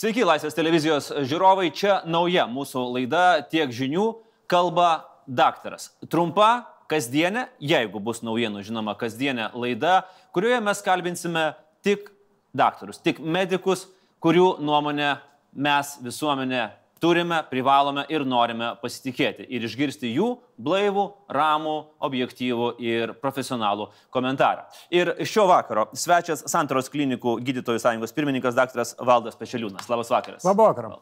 Sveiki, Laisvės televizijos žiūrovai, čia nauja mūsų laida tiek žinių kalba daktaras. Trumpa, kasdienė, jeigu bus naujienų, žinoma, kasdienė laida, kurioje mes kalbinsime tik daktarus, tik medikus, kurių nuomonę mes visuomenė turime, privalome ir norime pasitikėti ir išgirsti jų blaivų, ramų, objektyvų ir profesionalų komentarą. Ir šio vakaro svečias Santaros klinikų gydytojų sąjungos pirmininkas dr. Valdas Pešeliūnas. Labas vakaras. Labą vakarą.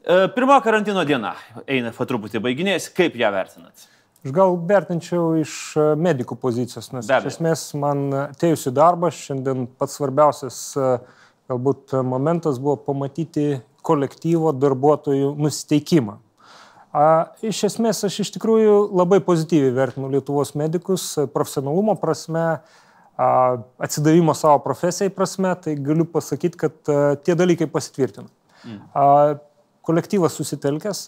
E, pirma karantino diena eina po truputį baiginės. Kaip ją vertinat? Aš gal vertinčiau iš e, medikų pozicijos, nes iš esmės man atėjus į darbą šiandien pats svarbiausias e, galbūt momentas buvo pamatyti kolektyvo darbuotojų nusiteikimą. A, iš esmės aš iš tikrųjų labai pozityviai vertinu Lietuvos medikus profesionalumo prasme, a, atsidavimo savo profesijai prasme, tai galiu pasakyti, kad a, tie dalykai pasitvirtino. Mm. A, kolektyvas susitelkęs,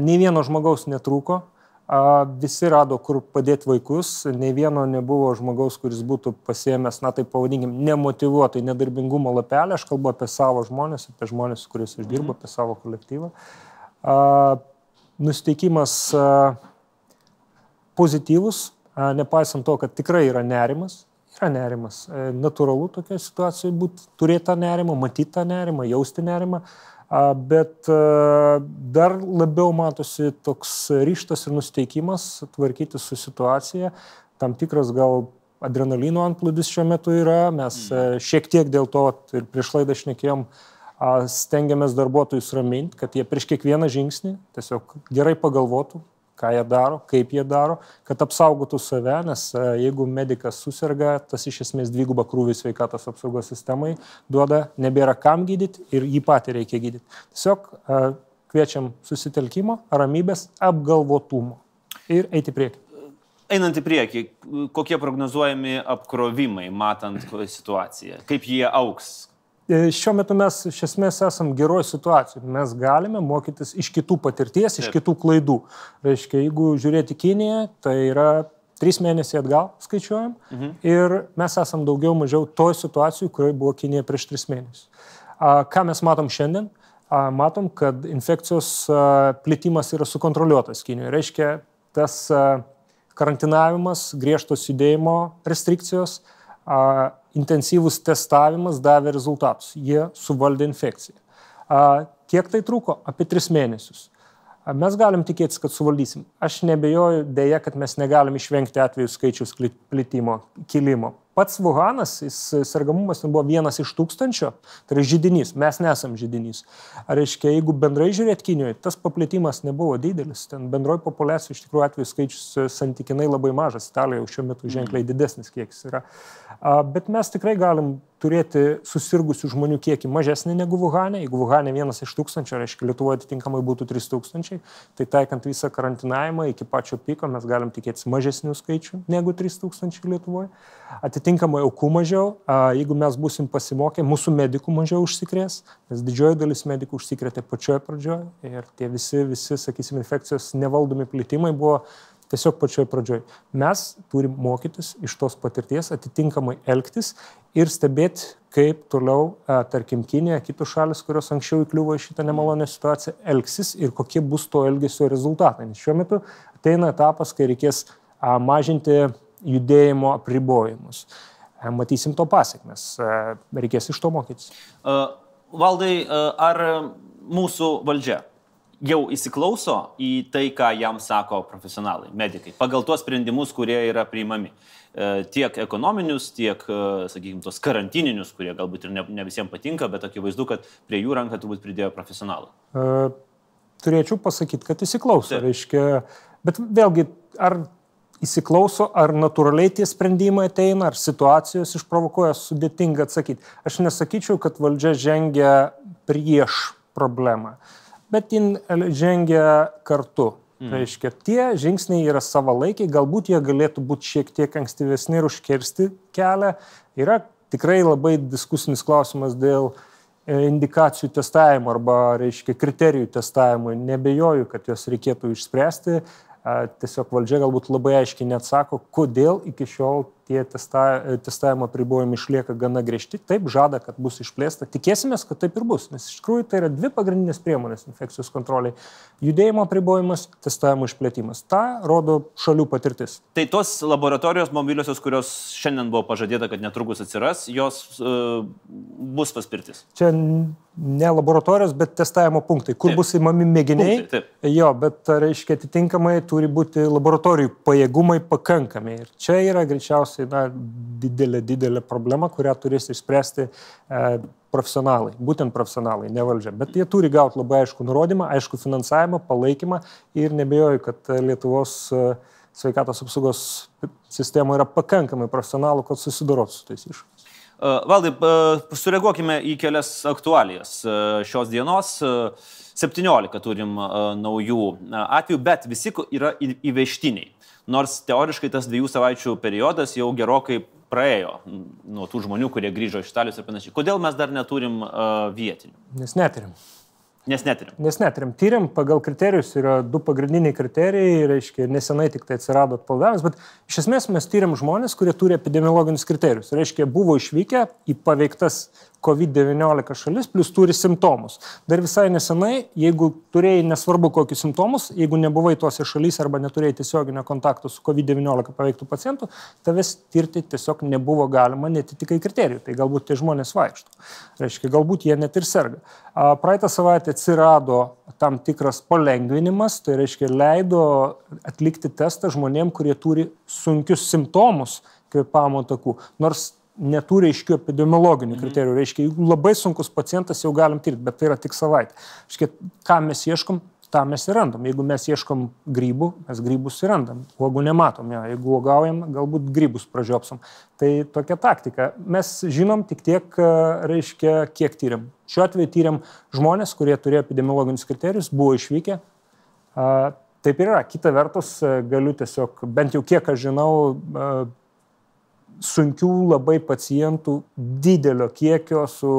nei vieno žmogaus netrūko, visi rado, kur padėti vaikus, nei vieno nebuvo žmogaus, kuris būtų pasiemęs, na tai pavadinkim, nemotivuotai nedarbingumo lapelį, aš kalbu apie savo žmonės, apie žmonės, su kuriais aš dirbu, apie savo kolektyvą. Nusteikimas pozityvus, nepaisant to, kad tikrai yra nerimas, yra nerimas. E, natūralu tokia situacija būti, turėti tą nerimą, matyti tą nerimą, jausti nerimą bet dar labiau matosi toks ryštas ir nusteikimas tvarkyti su situacija, tam tikras gal adrenalino antplūdis šiuo metu yra, mes mm. šiek tiek dėl to ir prieš laidą šnekėjom, stengiamės darbuotojus raminti, kad jie prieš kiekvieną žingsnį tiesiog gerai pagalvotų, ką jie daro, kaip jie daro, kad apsaugotų save, nes e, jeigu medicas susirga, tas iš esmės dvigubą krūvį sveikatos apsaugos sistemai duoda, nebėra kam gydyti ir jį patį reikia gydyti. Tiesiog e, kviečiam susitelkimo, ramybės, apgalvotumo ir eiti prieki. Einant į priekį, kokie prognozuojami apkrovimai, matant situaciją, kaip jie auks, šiuo metu mes iš esmės esam geroje situacijoje. Mes galime mokytis iš kitų patirties, iš kitų klaidų. Reiškia, jeigu žiūrėti Kiniją, tai yra trys mėnesiai atgal skaičiuojam mhm. ir mes esam daugiau mažiau toj situacijai, kurioje buvo Kinija prieš tris mėnesius. Ką mes matom šiandien? Matom, kad infekcijos plitimas yra sukontroliuotas Kinijoje. Reiškia, tas karantinavimas, griežtos judėjimo restrikcijos, intensyvus testavimas davė rezultatus. Jie suvaldė infekciją. Kiek tai truko? Apie tris mėnesius. Mes galim tikėtis, kad suvaldysim. Aš nebejoju dėja, kad mes negalim išvengti atvejų skaičiaus plitimo, kilimo. Pats Vuhanas, jis sergamumas buvo vienas iš tūkstančio, tai yra žydinys, mes nesam žydinys. Ar reiškia, jeigu bendrai žiūrėt Kinijoje, tas paplitimas nebuvo didelis, ten bendroji populiacija iš tikrųjų atvejų skaičius santykinai labai mažas, Italijoje jau šiuo metu ženkliai didesnis kiekis yra. Bet mes tikrai galim turėti susirgusių žmonių kiekį mažesnį negu Vuhane. Jeigu Vuhane vienas iš tūkstančio, reiškia Lietuvoje atitinkamai būtų 3000, tai taikant visą karantinavimą iki pačio piko mes galim tikėtis mažesnių skaičių negu 3000 Lietuvoje. Atitinkamai aukų mažiau, jeigu mes busim pasimokę, mūsų medikų mažiau užsikrės, nes didžioji dalis medikų užsikrėtė pačioje pradžioje ir tie visi, visi, sakysim, infekcijos nevaldomi plitimai buvo tiesiog pačioj pradžioj. Mes turim mokytis iš tos patirties, atitinkamai elgtis ir stebėti, kaip toliau, tarkim, Kinė, kitos šalis, kurios anksčiau įkliuvo į šitą nemalonę situaciją, elgsis ir kokie bus to elgesio rezultatai. Nes šiuo metu ateina etapas, kai reikės mažinti judėjimo apribojimus. Matysim to pasiekmes. Reikės iš to mokytis. Valdai, ar mūsų valdžia jau įsiklauso į tai, ką jam sako profesionalai, medikai, pagal tuos sprendimus, kurie yra priimami. E, tiek ekonominius, tiek, e, sakykime, tos karantininius, kurie galbūt ir ne, ne visiems patinka, bet akivaizdu, kad prie jų ranką turbūt pridėjo profesionalai. E, turėčiau pasakyti, kad įsiklauso. Taip. Reiškia, bet vėlgi, ar įsiklauso, ar natūraliai tie sprendimai ateina, ar situacijos išprovokuoja, sudėtinga atsakyti. Aš nesakyčiau, kad valdžia žengia prieš problemą. Uh, bet jin žengia kartu. Mm. Reiškia, tie žingsniai yra savalaikiai, galbūt jie galėtų būti šiek tiek ankstyvesni ir užkirsti kelią. Yra tikrai labai diskusinis klausimas dėl e, indikacijų testavimo arba, reiškia, kriterijų testavimo. Nebejoju, kad juos reikėtų išspręsti. Tiesiog valdžia galbūt labai aiškiai neatsako, kodėl iki šiol tie testa, testavimo apribojimai išlieka gana griežti. Taip, žada, kad bus išplėsta. Tikėsimės, kad taip ir bus, nes iš tikrųjų tai yra dvi pagrindinės priemonės infekcijos kontroliai - judėjimo apribojimas, testavimo išplėtimas. Ta rodo šalių patirtis. Tai tos laboratorijos mobiliosios, kurios šiandien buvo pažadėta, kad netrukus atsiras, jos uh, bus paspirtis. Čia ne laboratorijos, bet testavimo punktai, kur taip. bus įmami mėginiai. Punktai, taip. jo, bet reiškia atitinkamai turi būti laboratorijų pajėgumai pakankami. Ir čia yra greičiausiai na, didelė, didelė problema, kurią turės išspręsti e, profesionalai, būtent profesionalai, ne valdžia. Bet jie turi gauti labai aišku nurodymą, aišku finansavimą, palaikymą ir nebejoju, kad Lietuvos e, sveikatos apsaugos sistema yra pakankamai profesionalų, kad susidorotų su tais iššūkiais. Valdai, sureaguokime į kelias aktualijas šios dienos. 17 turim naujų atvejų, bet visi yra įvežtiniai. Nors teoriškai tas dviejų savaičių periodas jau gerokai praėjo nuo tų žmonių, kurie grįžo iš Italijos ir panašiai. Kodėl mes dar neturim vietinių? Nes neturim. Nes neturim. Nes neturim. Tyrim pagal kriterijus yra du pagrindiniai kriterijai, reiškia, nesenai tik tai atsirado atpaldavimas, bet iš esmės mes tyrim žmonės, kurie turi epidemiologinius kriterijus. Reiškia, buvo išvykę į paveiktas COVID-19 šalis, plus turi simptomus. Dar visai nesenai, jeigu turėjai nesvarbu kokius simptomus, jeigu nebuvai tuose šalyse arba neturėjai tiesioginio kontakto su COVID-19 paveiktų pacientų, tavęs tirti tiesiog nebuvo galima, netitikai kriterijų. Tai galbūt tie žmonės vaikšto. Reiškia, galbūt jie net ir serga. Praeitą savaitę atsirado tam tikras palengvinimas, tai reiškia leido atlikti testą žmonėm, kurie turi sunkius simptomus kvepamo takų. Nors neturi aiškių epidemiologinių mhm. kriterijų. Reiškia, jeigu labai sunkus pacientas jau galim tirti, bet tai yra tik savaitė. Reiškia, ką mes ieškom, tą mes ir randam. Jeigu mes ieškom grybų, mes grybus ir randam. Uogų nematom, jo. jeigu uogaujam, galbūt grybus pražiopsom. Tai tokia taktika. Mes žinom tik tiek, reiškia, kiek tyriam. Šiuo atveju tyriam žmonės, kurie turėjo epidemiologinius kriterijus, buvo išvykę. Taip ir yra. Kita vertus, galiu tiesiog, bent jau kiek aš žinau, sunkių labai pacientų didelio kiekio su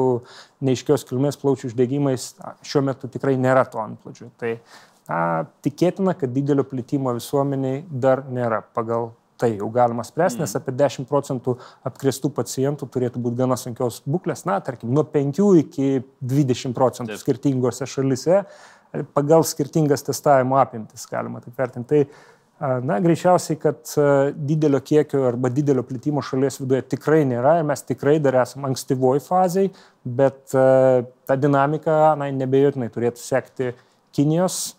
neiškios kilmės plaučių uždegimais šiuo metu tikrai nėra to antplūdžio. Tai na, tikėtina, kad didelio plitimo visuomeniai dar nėra pagal tai jau galima spręsti, nes mm. apie 10 procentų apkrestų pacientų turėtų būti gana sunkios būklės, na, tarkim, nuo 5 iki 20 procentų skirtingose šalise, pagal skirtingas testavimo apimtis galima taip vertinti. Tai Na, greičiausiai, kad didelio kiekio arba didelio plitimo šalies viduje tikrai nėra ir mes tikrai dar esame ankstyvoj fazai, bet ta dinamika, na, nebejotinai turėtų sekti Kinijos,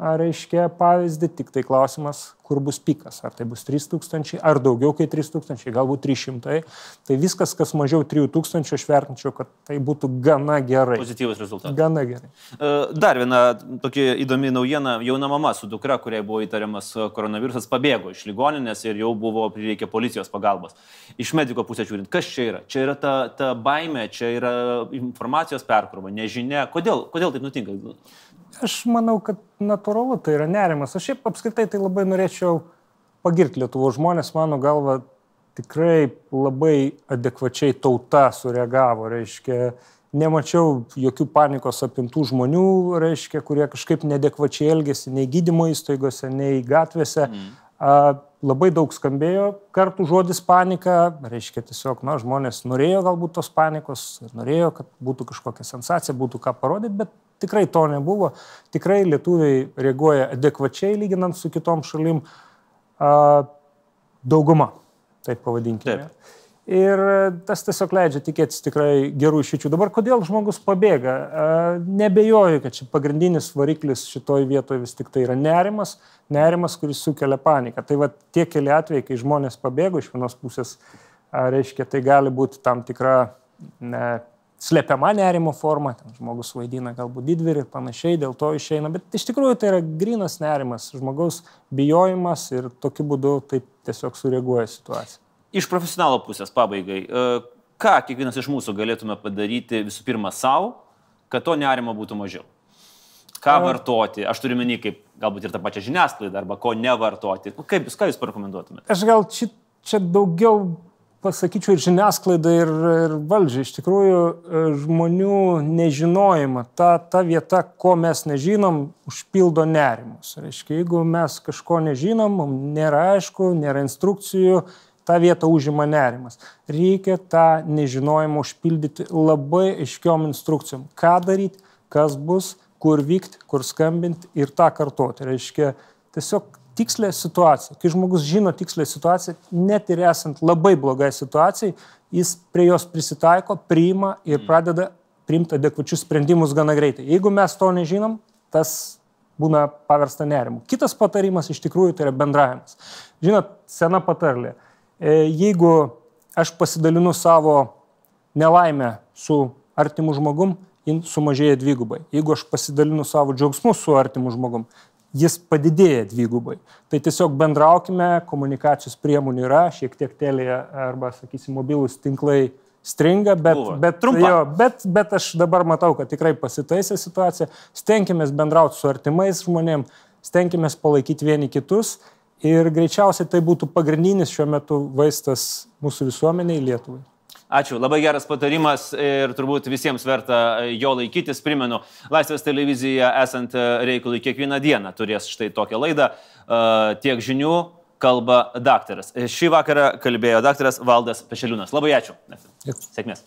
reiškia, pavyzdį, tik tai klausimas, kur bus pikas. Ar tai bus 3000, ar daugiau kaip 3000, galbūt 300. Tai viskas, kas mažiau 3000, aš vertinčiau, kad tai būtų gana gerai. Pozityvus rezultatas. Gana gerai. E, dar viena tokia įdomi naujiena. Jauna mama su dukra, kuriai buvo įtariamas koronavirusas, pabėgo iš ligoninės ir jau buvo prireikę policijos pagalbos. Iš mediko pusės žiūrint, kas čia yra? Čia yra ta, ta baime, čia yra informacijos perkrova, nežinia. Kodėl, kodėl taip nutinka? Aš manau, kad natūralu tai yra nerimas. Aš šiaip apskritai tai labai norėčiau pagirti Lietuvo žmonės, mano galva, tikrai labai adekvačiai tauta sureagavo. Reiškia, nemačiau jokių panikos apimtų žmonių, reiškia, kurie kažkaip nedekvačiai elgėsi nei gydymo įstaigose, nei gatvėse. Mm. A, labai daug skambėjo kartų žodis panika, reiškia tiesiog, na, žmonės norėjo galbūt tos panikos, norėjo, kad būtų kažkokia sensacija, būtų ką parodyti, bet Tikrai to nebuvo. Tikrai lietuviai reaguoja adekvačiai lyginant su kitom šalim. A, dauguma, taip pavadinkime. Taip. Ir tas tiesiog leidžia tikėtis tikrai gerų išeičių. Dabar kodėl žmogus pabėga? Nebejoju, kad čia pagrindinis variklis šitoj vietoje vis tik tai yra nerimas, nerimas, kuris sukelia paniką. Tai va tie keli atvejai, kai žmonės pabėgo iš vienos pusės, reiškia, tai gali būti tam tikra ne, slepiama nerimo forma, ten žmogus vaidina galbūt didvirį ir panašiai, dėl to išeina, bet iš tikrųjų tai yra grinas nerimas, žmogaus bijojimas ir tokiu būdu taip tiesiog sureaguoja situacija. Iš profesionalo pusės pabaigai, e, ką kiekvienas iš mūsų galėtume padaryti visų pirma savo, kad to nerimo būtų mažiau? Ką vartoti? Aš turiu menį kaip galbūt ir tą pačią žiniasklaidą arba ko nevartoti. Kaip, ką jūs parekomenduotumėte? Aš gal čia, čia daugiau pasakyčiau, ir žiniasklaida, ir, ir valdžia. Iš tikrųjų, e, žmonių nežinojimą, ta, ta vieta, ko mes nežinom, užpildo nerimus. Reiškia, jeigu mes kažko nežinom, mums nėra aišku, nėra instrukcijų, tą vietą užima nerimas. Reikia tą nežinojimą užpildyti labai aiškiom instrukcijom. Ką daryti, kas bus, kur vykti, kur skambinti ir tą kartoti. Reiškia, tiesiog tikslę situaciją. Kai žmogus žino tikslę situaciją, net ir esant labai blogai situacijai, jis prie jos prisitaiko, priima ir mm. pradeda priimti adekvačius sprendimus gana greitai. Jeigu mes to nežinom, tas būna paversta nerimu. Kitas patarimas iš tikrųjų tai yra bendravimas. Žinot, sena patarlė. E, jeigu aš pasidalinu savo nelaimę su artimu žmogum, jin sumažėja dvigubai. Jeigu aš pasidalinu savo džiaugsmu su artimu žmogum, jis padidėja dvigubai. Tai tiesiog bendraukime, komunikacijos priemonių yra, šiek tiek telėje arba, sakysim, mobilūs tinklai stringa, bet, Buvo. bet, jo, bet, bet aš dabar matau, kad tikrai pasitaisė situacija. Stenkimės bendrauti su artimais žmonėmis, stenkimės palaikyti vieni kitus ir greičiausiai tai būtų pagrindinis šiuo metu vaistas mūsų visuomeniai Lietuvai. Ačiū, labai geras patarimas ir turbūt visiems verta jo laikytis. Primenu, Laisvės televizija esant reikalui kiekvieną dieną turės štai tokią laidą. Tiek žinių kalba daktaras. Šį vakarą kalbėjo daktaras Valdas Pešeliūnas. Labai ačiū. Sėkmės.